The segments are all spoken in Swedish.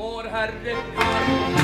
Vår Herre.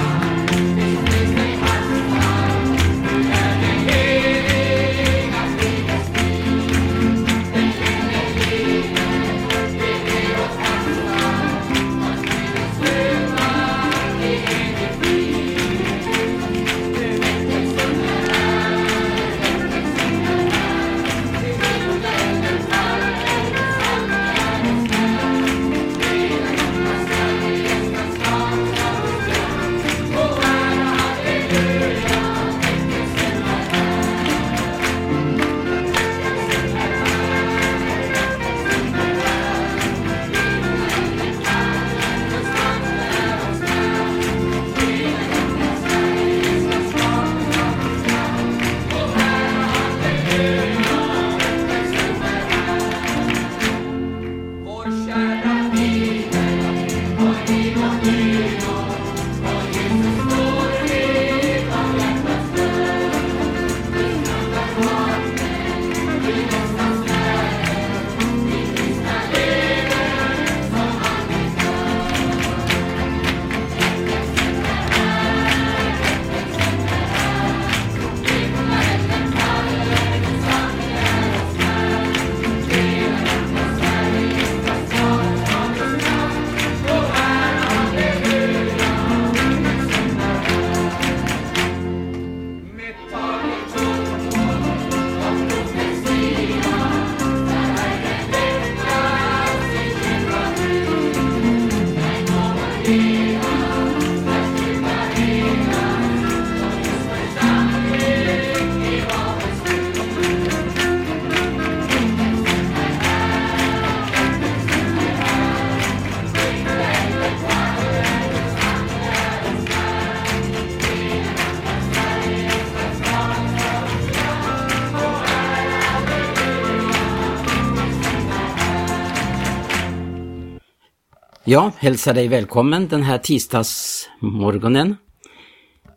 Ja, hälsar dig välkommen den här tisdagsmorgonen.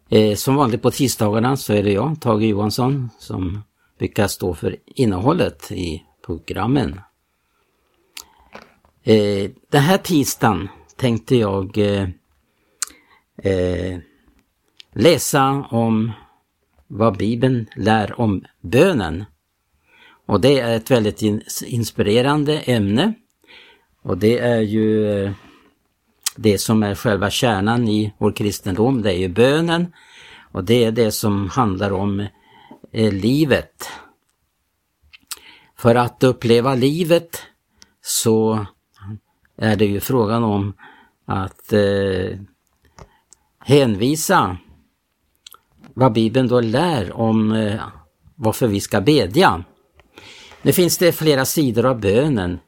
Eh, som vanligt på tisdagarna så är det jag, Tage Johansson, som brukar stå för innehållet i programmen. Eh, den här tisdagen tänkte jag eh, eh, läsa om vad Bibeln lär om bönen. Och det är ett väldigt inspirerande ämne. Och det är ju eh, det som är själva kärnan i vår kristendom, det är ju bönen. Och det är det som handlar om eh, livet. För att uppleva livet så är det ju frågan om att eh, hänvisa vad Bibeln då lär om eh, varför vi ska bedja. Nu finns det flera sidor av bönen.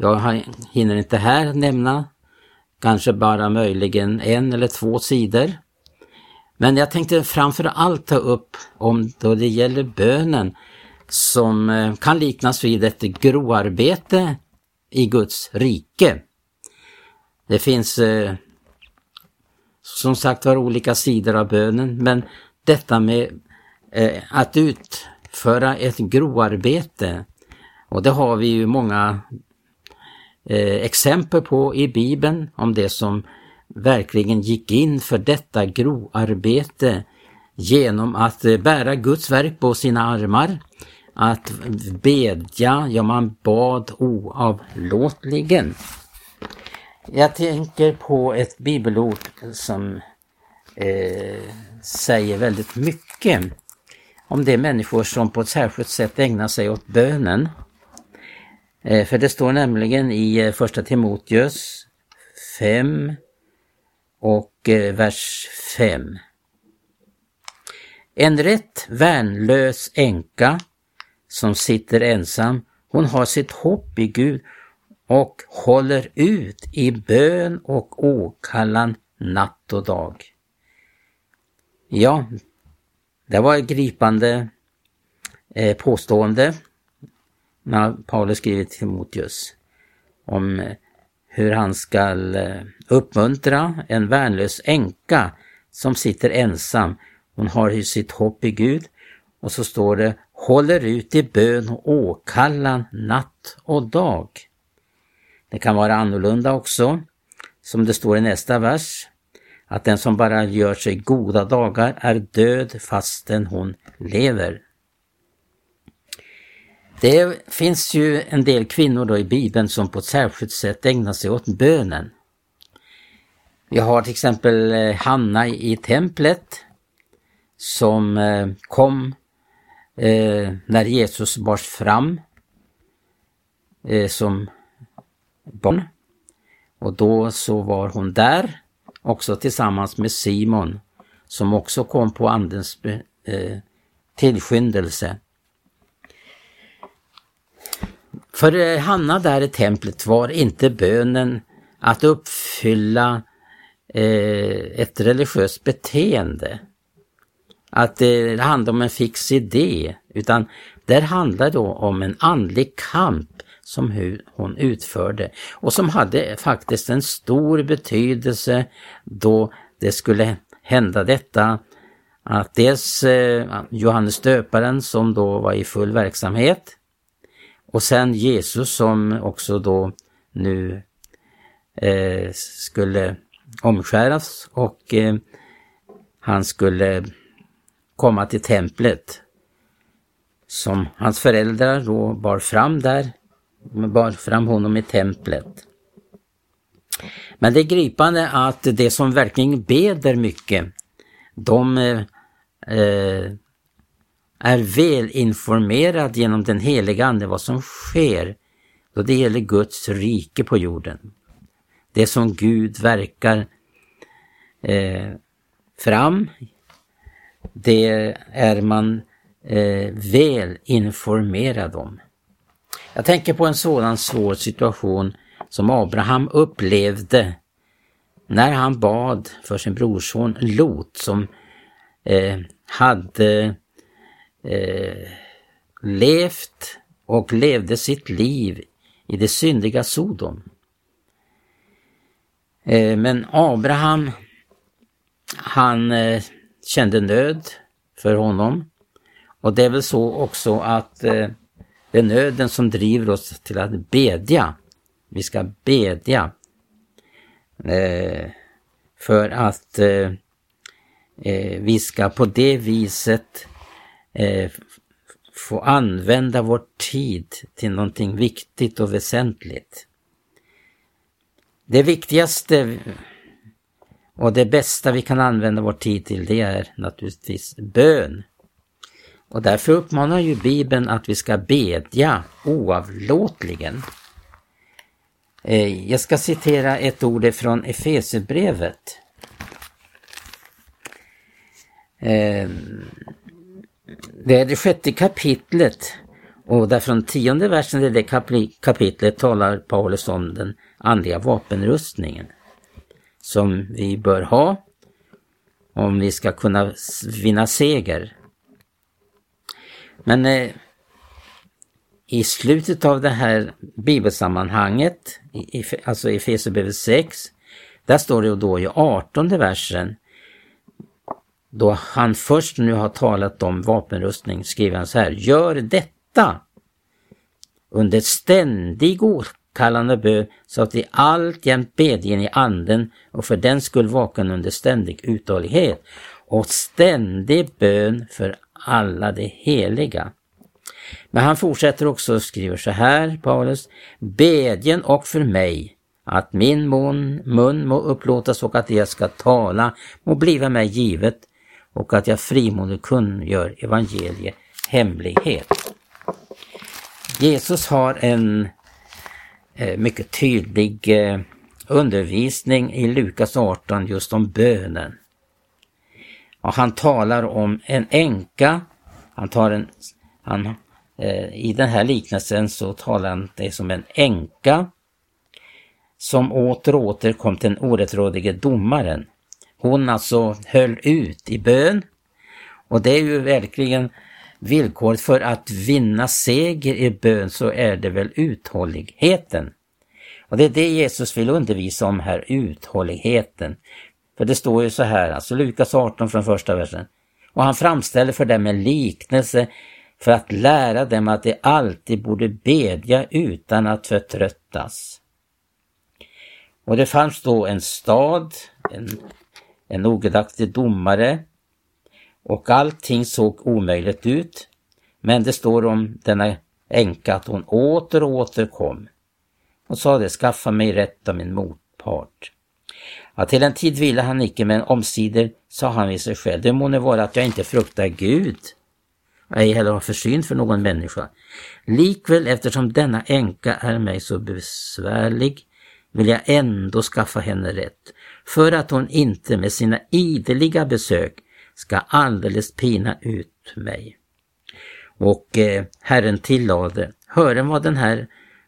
Jag hinner inte här nämna kanske bara möjligen en eller två sidor. Men jag tänkte framför allt ta upp om då det gäller bönen som eh, kan liknas vid ett groarbete i Guds rike. Det finns eh, som sagt var olika sidor av bönen men detta med eh, att utföra ett groarbete och det har vi ju många Eh, exempel på i Bibeln om det som verkligen gick in för detta groarbete genom att eh, bära Guds verk på sina armar, att bedja, ja man bad oavlåtligen. Jag tänker på ett bibelord som eh, säger väldigt mycket om de människor som på ett särskilt sätt ägnar sig åt bönen. Eh, för det står nämligen i eh, första Timoteus 5 och eh, vers 5. En rätt värnlös änka som sitter ensam, hon har sitt hopp i Gud och håller ut i bön och åkallan natt och dag. Ja, det var ett gripande påstående när Paulus skriver till Timoteus om eh, hur han ska eh, uppmuntra en värnlös änka som sitter ensam. Hon har ju sitt hopp i Gud och så står det håller ut i bön och åkallan natt och dag. Det kan vara annorlunda också. som det står i nästa vers, att den som bara gör sig goda dagar är död fastän hon lever. Det finns ju en del kvinnor då i Bibeln som på ett särskilt sätt ägnar sig åt bönen. Vi har till exempel eh, Hanna i templet som eh, kom eh, när Jesus bars fram som barn. Och då så var hon där också tillsammans med Simon som också kom på andens tillskyndelse. För eh, Hanna där i templet var inte bönen att uppfylla eh, ett religiöst beteende. Att eh, det handlar om en fix idé, utan där handlar det om en andlig kamp som hon utförde och som hade faktiskt en stor betydelse då det skulle hända detta att dels eh, Johannes döparen som då var i full verksamhet och sen Jesus som också då nu eh, skulle omskäras och eh, han skulle komma till templet som hans föräldrar då bar fram där, bar fram honom i templet. Men det är gripande att det som verkligen beder mycket, de eh, eh är är välinformerad genom den heliga Ande vad som sker då det gäller Guds rike på jorden det som Gud verkar eh, fram, det är man eh, väl informerad om. Jag tänker på en sådan svår situation som Abraham upplevde när han bad för sin brorson Lot som eh, hade eh, levt och levde sitt liv i det syndiga Sodom. Eh, men Abraham, han eh, kände nöd för honom. Och det är väl så också att eh, det är nöden som driver oss till att bedja. Vi ska bedja. Eh, för att eh, eh, vi ska på det viset Eh, få använda vår tid till någonting viktigt och väsentligt. Det viktigaste och det bästa vi kan använda vår tid till det är naturligtvis bön. Och därför uppmanar ju Bibeln att vi ska bedja oavlåtligen. Eh, jag ska citera ett ord från Efesierbrevet. Eh, det är det sjätte kapitlet och därifrån tionde versen i det kapitlet talar Paulus om den andliga vapenrustningen som vi bör ha om vi ska kunna vinna seger. Men eh, i slutet av det här bibelsammanhanget, i, alltså i Efesierbrevet 6, där står det då i 18 versen, då han först nu har talat om vapenrustning, skriver han så här, gör detta under ständig åkallande bön så att vi alltjämt bedjen i anden och för den skull vaken under ständig uthållighet och ständig bön för alla de heliga. Men han fortsätter också och skriver så här, Paulus, bedjen och för mig att min mun, mun må upplåtas och att det jag ska tala må bliva mig givet och att jag frimodigt kungör evangelie hemlighet. Jesus har en Eh, mycket tydlig eh, undervisning i Lukas 18 just om bönen. Och han talar om en änka, han tar en, han, eh, i den här liknelsen så talar han det som en änka som åter och åter kom till den orättrådige domaren. Hon alltså höll ut i bön och det är ju verkligen villkoret för att vinna seger i bön så är det väl uthålligheten. Och det är det Jesus vill undervisa om här, uthålligheten. För det står ju så här, alltså Lukas 18 från första versen. Och han framställer för dem en liknelse för att lära dem att de alltid borde bedja utan att förtröttas. Och det fanns då en stad, en, en ogudaktig domare och allting såg omöjligt ut. Men det står om denna änka att hon åter och åter kom och sade skaffa mig rätt av min motpart. Ja, till en tid ville han icke, men omsider sa han vid sig själv, det må nu vara att jag inte fruktar Gud, ej heller har försyn för någon människa. Likväl eftersom denna änka är mig så besvärlig vill jag ändå skaffa henne rätt, för att hon inte med sina ideliga besök ska alldeles pina ut mig. Och eh, Herren tillade, hören vad den här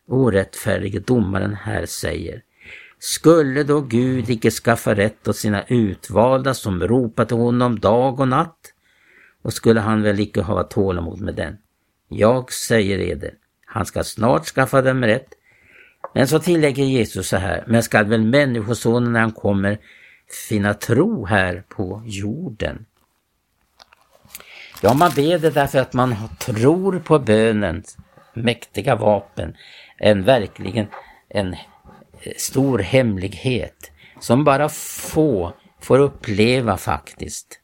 orättfärdige domaren här säger. Skulle då Gud icke skaffa rätt åt sina utvalda som ropar till honom dag och natt? Och skulle han väl icke ha tålamod med den? Jag säger eder, han ska snart skaffa dem rätt. Men så tillägger Jesus så här, men skall väl Människosonen när han kommer finna tro här på jorden? Ja, man ber det därför att man tror på bönens mäktiga vapen, en verkligen en eh, stor hemlighet som bara få får uppleva faktiskt.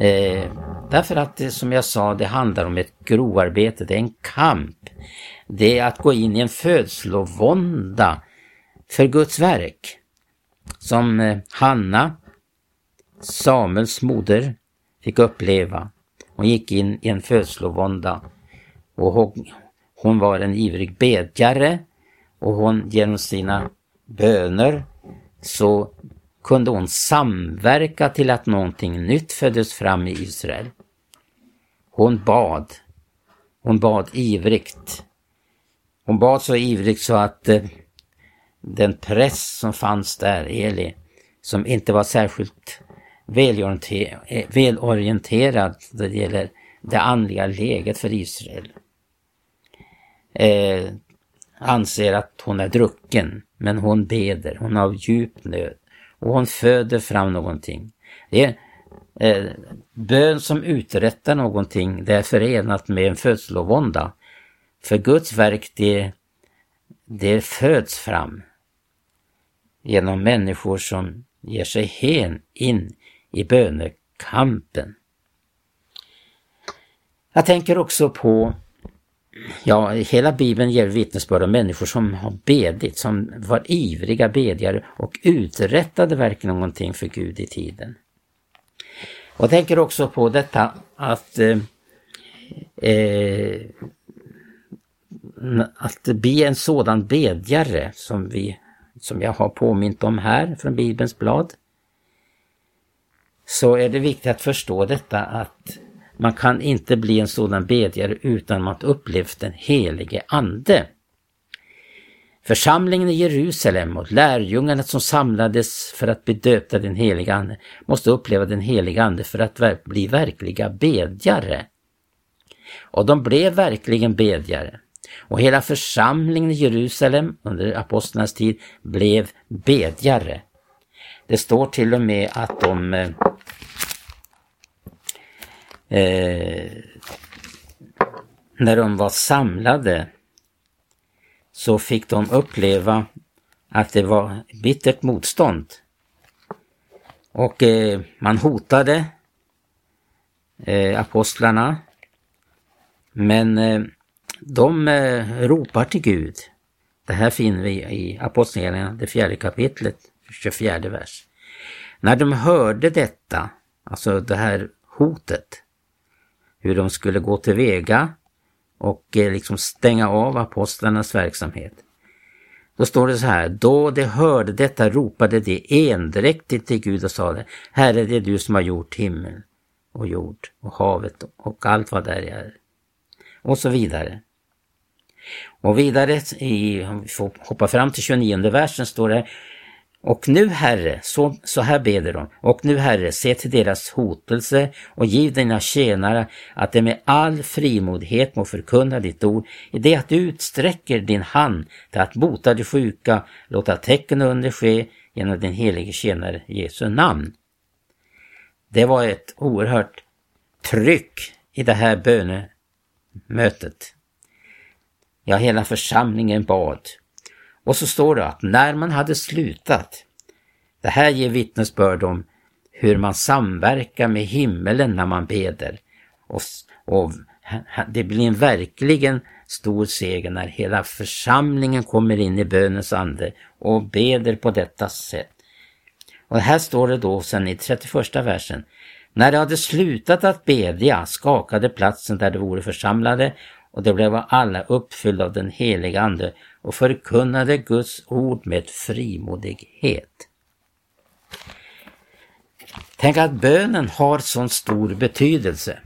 Eh, därför att det, som jag sa, det handlar om ett grovarbete, det är en kamp. Det är att gå in i en födslovånda för Guds verk. Som eh, Hanna, Samuels moder, fick uppleva. Hon gick in i en födslovånda och hon, hon var en ivrig bedjare och hon genom sina böner så kunde hon samverka till att någonting nytt föddes fram i Israel. Hon bad. Hon bad ivrigt. Hon bad så ivrigt så att eh, den präst som fanns där, Eli, som inte var särskilt eh, välorienterad, när det gäller det andliga läget för Israel, eh, anser att hon är drucken, men hon beder, hon har djup nöd och hon föder fram någonting. Det är eh, bön som uträttar någonting, det är förenat med en födslovånda. För Guds verk, det, det föds fram genom människor som ger sig hen in i bönekampen. Jag tänker också på Ja, hela Bibeln ger vittnesbörd om människor som har bedit, som var ivriga bedjare och uträttade verkligen någonting för Gud i tiden. Och jag tänker också på detta att eh, eh, att bli en sådan bedjare som, vi, som jag har påmint om här från Bibelns blad, så är det viktigt att förstå detta att man kan inte bli en sådan bedjare utan att upplevt den helige Ande. Församlingen i Jerusalem och lärjungarna som samlades för att bli döpta den heliga Ande måste uppleva den heliga Ande för att bli verkliga bedjare. Och de blev verkligen bedjare. Och hela församlingen i Jerusalem under apostlarnas tid blev bedjare. Det står till och med att de eh, eh, när de var samlade så fick de uppleva att det var bittert motstånd. Och eh, man hotade eh, apostlarna. Men eh, de eh, ropar till Gud. Det här finner vi i Apostlagärningarna, det fjärde kapitlet, 24 vers. När de hörde detta, alltså det här hotet, hur de skulle gå tillväga och eh, liksom stänga av apostlarnas verksamhet. Då står det så här, då de hörde detta ropade de endräktigt till Gud och sade, Herre det är du som har gjort himmel och jord och havet och allt vad där är. Och så vidare. Och vidare, i, om vi får hoppa fram till 29 versen, står det och nu Herre, så, så här beder de, och nu Herre, se till deras hotelse och giv dina tjänare att de med all frimodighet må förkunna ditt ord i det att du utsträcker din hand till att bota de sjuka, låta tecken och under ske genom din helige tjänare Jesu namn. Det var ett oerhört tryck i det här bönemötet. Ja, hela församlingen bad Och så står det att när man hade slutat, det här ger vittnesbörd om hur man samverkar med himmelen när man beder. Och, och det blir en verkligen stor seger när hela församlingen kommer in i bönens ande och beder på detta sätt. Och här står det då sen i 31 versen. När de hade slutat att bedja skakade platsen där de vore församlade och de blev alla uppfyllda av den heliga Ande och förkunnade Guds ord med frimodighet. Tänk att bönen har sån stor betydelse.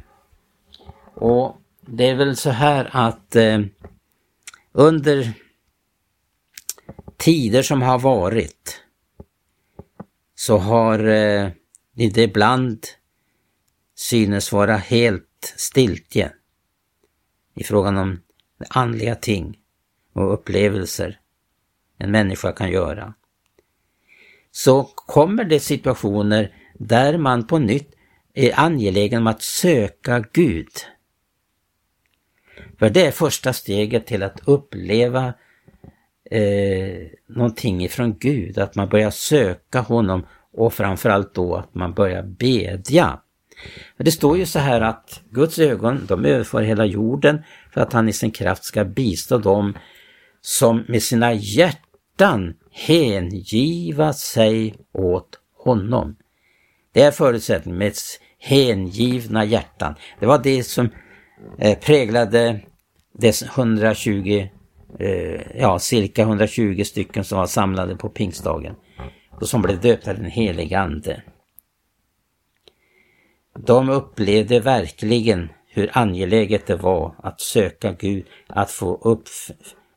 Och det är väl så här att eh, under tider som har varit så har eh, det ibland synes vara helt stiltje i frågan om andliga ting och upplevelser en människa kan göra. Så kommer det situationer där man på nytt är angelägen om att söka Gud. För det är första steget till att uppleva eh, någonting ifrån Gud, att man börjar söka honom och framförallt då att man börjar bedja. Det står ju så här att Guds ögon, de överför hela jorden för att han i sin kraft ska bistå dem som med sina hjärtan hängiva sig åt honom. Det är förutsättningen med hängivna hjärtan. Det var det som eh, präglade dess 120, eh, ja cirka 120 stycken som var samlade på pingstdagen och som blev döpta den helige Ande. De upplevde verkligen hur angeläget det var att söka Gud, att få upp,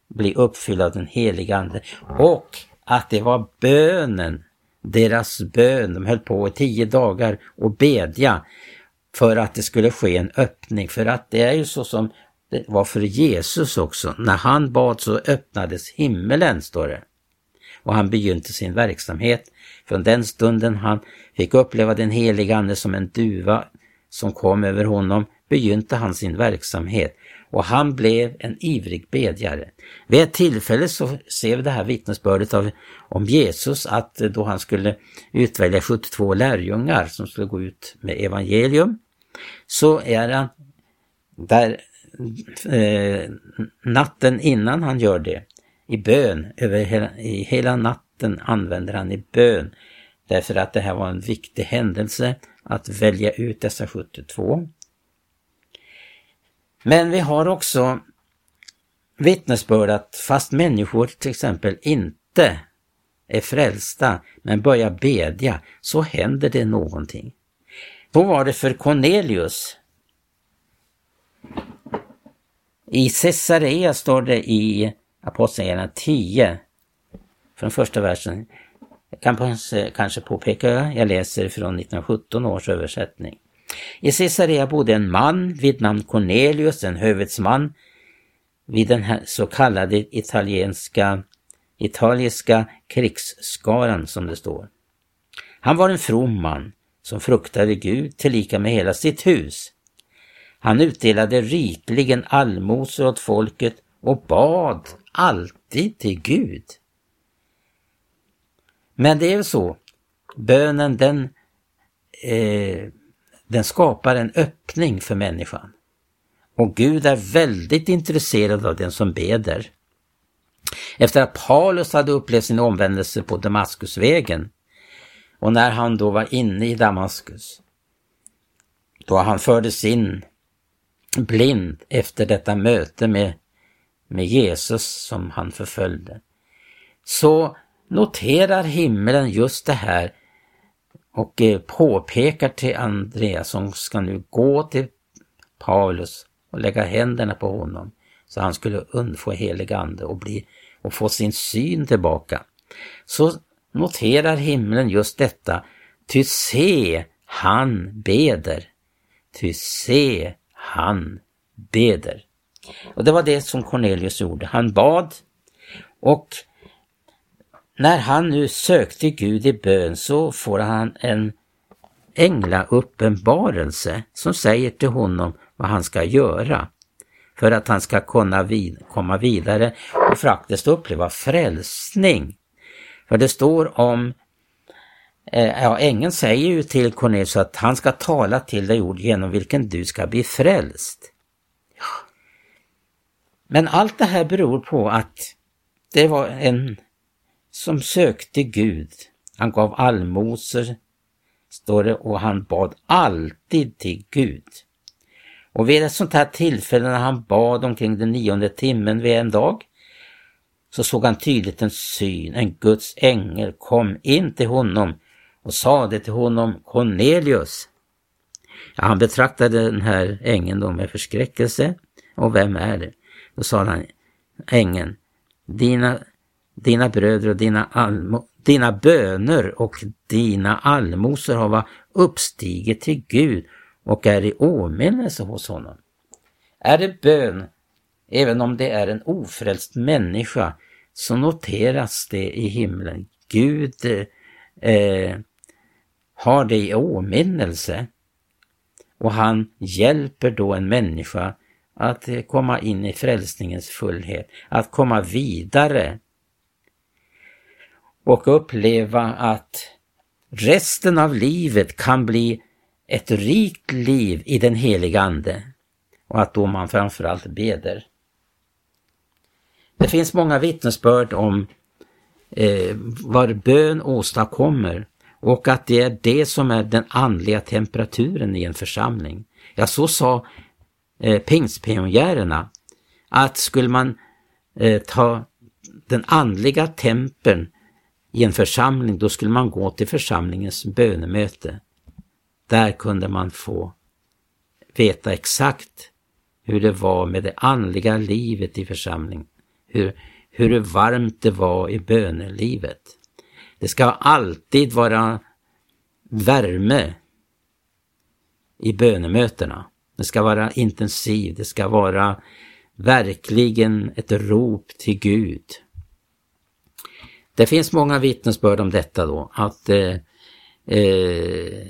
bli uppfylld av den heliga Ande och att det var bönen, deras bön, de höll på i tio dagar och bedja för att det skulle ske en öppning. För att det är ju så som det var för Jesus också. När han bad så öppnades himmelen, står det. Och han begynte sin verksamhet. Från den stunden han fick uppleva den heliga Ande som en duva som kom över honom begynte han sin verksamhet och han blev en ivrig bedjare. Vid ett tillfälle så ser vi det här vittnesbördet av, om Jesus att eh, då han skulle utvälja 72 lärjungar som skulle gå ut med evangelium så är han där eh, natten innan han gör det i bön, över hela, i hela natten använder han i bön därför att det här var en viktig händelse att välja ut dessa 72. Men vi har också vittnesbörd att fast människor till exempel inte är frälsta men börjar bedja så händer det någonting. Så var det för Cornelius. I Caesarea står det i Apostlagärningarna 10 från första versen. Jag kan kanske påpeka, jag läser från 1917 års översättning. I Caesarea bodde en man vid namn Cornelius, en hövitsman vid den här så kallade italienska, italienska krigsskaran som det står. Han var en from man som fruktade Gud tillika med hela sitt hus. Han utdelade rikligen allmosor åt folket och bad alltid till Gud. Men det är ju så, bönen den eh, den skapar en öppning för människan. Och Gud är väldigt intresserad av den som beder. Efter att Paulus hade upplevt sin omvändelse på Damaskusvägen och när han då var inne i Damaskus, då han fördes in blind efter detta möte med, med Jesus som han förföljde, så noterar himlen just det här och eh, påpekar till Andreas som ska nu gå till Paulus och lägga händerna på honom så han skulle undfå helig ande och, bli, och få sin syn tillbaka. Så noterar himlen just detta, ty se, han beder. Ty se, han beder. Och det var det som Cornelius gjorde. Han bad och när han nu sökte Gud i bön så får han en änglauppenbarelse som säger till honom vad han ska göra för att han ska kunna vid komma vidare och faktiskt uppleva frälsning. För det står om, eh, ja ängeln säger ju till Cornelius att han ska tala till dig ord genom vilken du ska bli frälst. Men allt det här beror på att det var en som sökte Gud. Han gav allmosor, står det, och han bad alltid till Gud. Och vid ett sånt här tillfälle när han bad omkring den nionde timmen vid en dag, så såg han tydligt en syn, en Guds ängel kom in till honom och sade till honom Cornelius. Ja, han betraktade den här ängeln då med förskräckelse. Och vem är det? Då sa han, ängeln, dina, dina bröder och dina, almo, dina böner och dina allmosor har uppstigit till Gud och är i åminnelse hos honom. Är det bön, även om det är en ofrälst människa, så noteras det i himlen. Gud eh, har det i åminnelse och han hjälper då en människa att komma in i frälsningens fullhet, att komma vidare och uppleva att resten av livet kan bli ett rikt liv i den heliga Ande och att då man framförallt beder. Det finns många vittnesbörd om eh, vad bön åstadkommer och att det är det som är den andliga temperaturen i en församling. Ja, så sa eh, pingstpionjärerna att skulle man eh, ta den andliga tempen i en församling, då skulle man gå till församlingens bönemöte. Där kunde man få veta exakt hur det var med det andliga livet i församlingen. Hur, hur varmt det var i bönelivet. Det ska alltid vara värme i bönemötena. Det ska vara intensiv, det ska vara verkligen ett rop till Gud. Det finns många vittnesbörd om detta då, att eh, eh,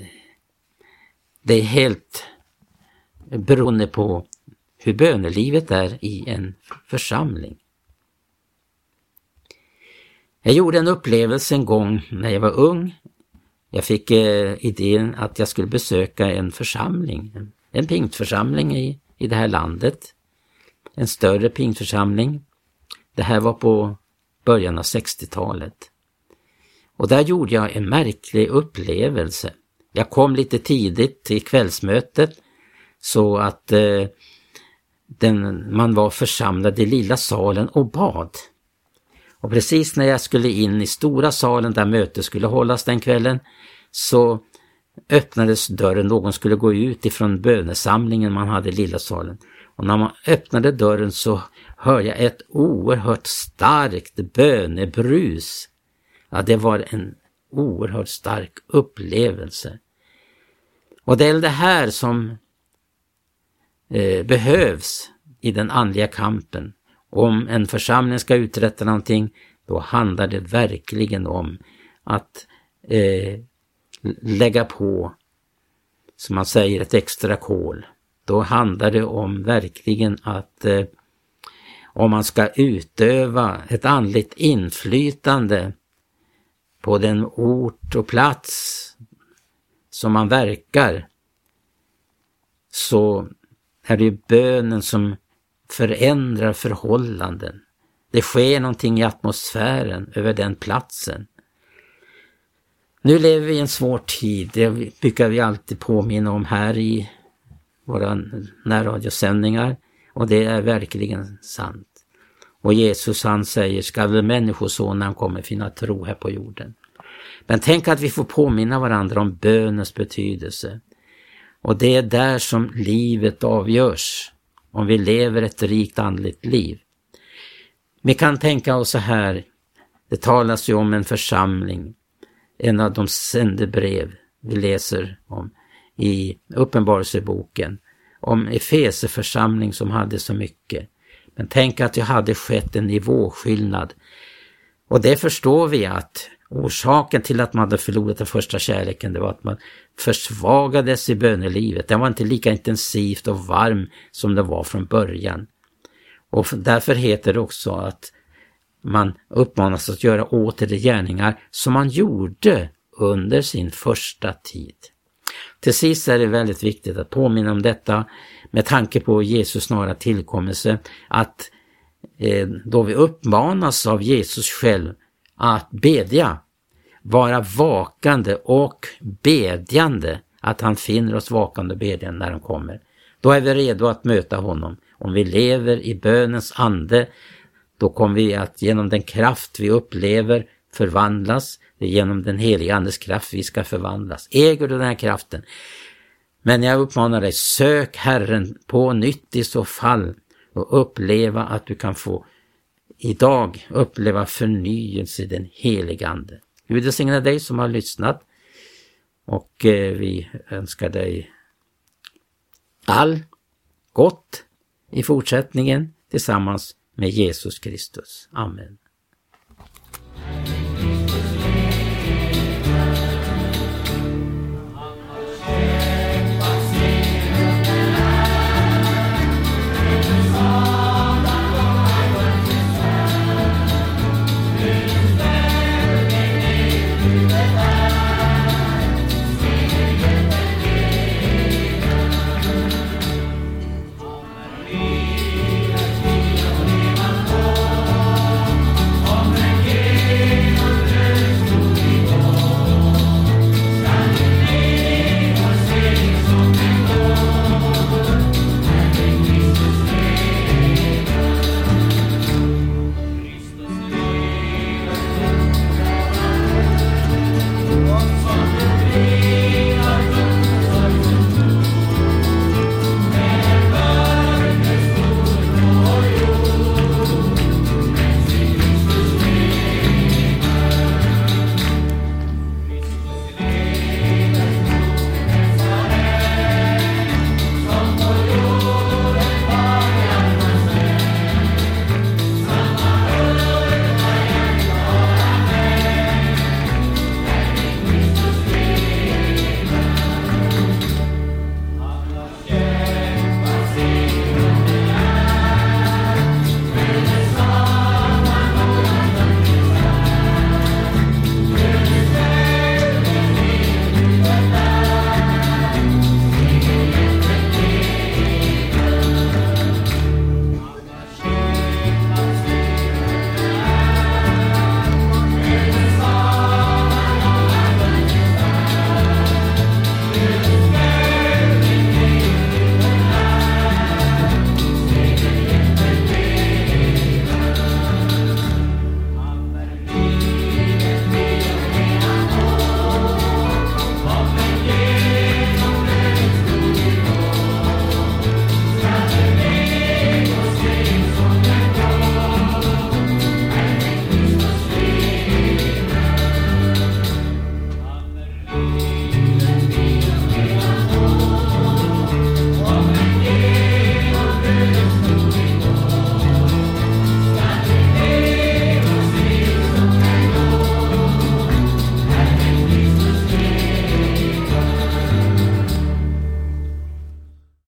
det är helt beroende på hur bönelivet är i en församling. Jag gjorde en upplevelse en gång när jag var ung. Jag fick eh, idén att jag skulle besöka en församling, en pingtförsamling i, i det här landet. En större pingtförsamling. Det här var på början av 60-talet. Och där gjorde jag en märklig upplevelse. Jag kom lite tidigt till kvällsmötet så att eh, den, man var församlad i lilla salen och bad. Och precis när jag skulle in i stora salen där mötet skulle hållas den kvällen så öppnades dörren, någon skulle gå ut ifrån bönesamlingen man hade i lilla salen. Och när man öppnade dörren så hörde jag ett oerhört starkt bönebrus. Ja, det var en oerhört stark upplevelse. Och det är det här som eh, behövs i den andliga kampen. Om en församling ska uträtta någonting, då handlar det verkligen om att eh, lägga på, som man säger, ett extra kol. Då handlar det om verkligen att eh, om man ska utöva ett andligt inflytande på den ort och plats som man verkar, så är det bönen som förändrar förhållanden. Det sker någonting i atmosfären över den platsen. Nu lever vi i en svår tid, det brukar vi alltid påminna om här i våra närradiosändningar och det är verkligen sant. Och Jesus han säger, ska väl människosonen kommer finna tro här på jorden. Men tänk att vi får påminna varandra om bönens betydelse. Och det är där som livet avgörs, om vi lever ett rikt andligt liv. Vi kan tänka oss så här, det talas ju om en församling, en av de sändebrev vi läser om i Uppenbarelseboken, om Efeseförsamling som hade så mycket. Men tänk att det hade skett en nivåskillnad. Och det förstår vi att Orsaken till att man hade förlorat den första kärleken det var att man försvagades i bönelivet. Den var inte lika intensivt och varm som det var från början. Och därför heter det också att man uppmanas att göra åter de gärningar som man gjorde under sin första tid. Till sist är det väldigt viktigt att påminna om detta med tanke på Jesus snara tillkommelse att eh, då vi uppmanas av Jesus själv att bedja, vara vakande och bedjande, att han finner oss vakande och bedjande när han kommer. Då är vi redo att möta honom. Om vi lever i bönens ande, då kommer vi att genom den kraft vi upplever förvandlas. Det är genom den heliga Andes kraft vi ska förvandlas. Äger du den här kraften? Men jag uppmanar dig, sök Herren på nytt i så fall och uppleva att du kan få idag uppleva förnyelse i den heliga Ande. Gud välsigne dig som har lyssnat och eh, vi önskar dig all gott i fortsättningen tillsammans med Jesus Kristus. Amen.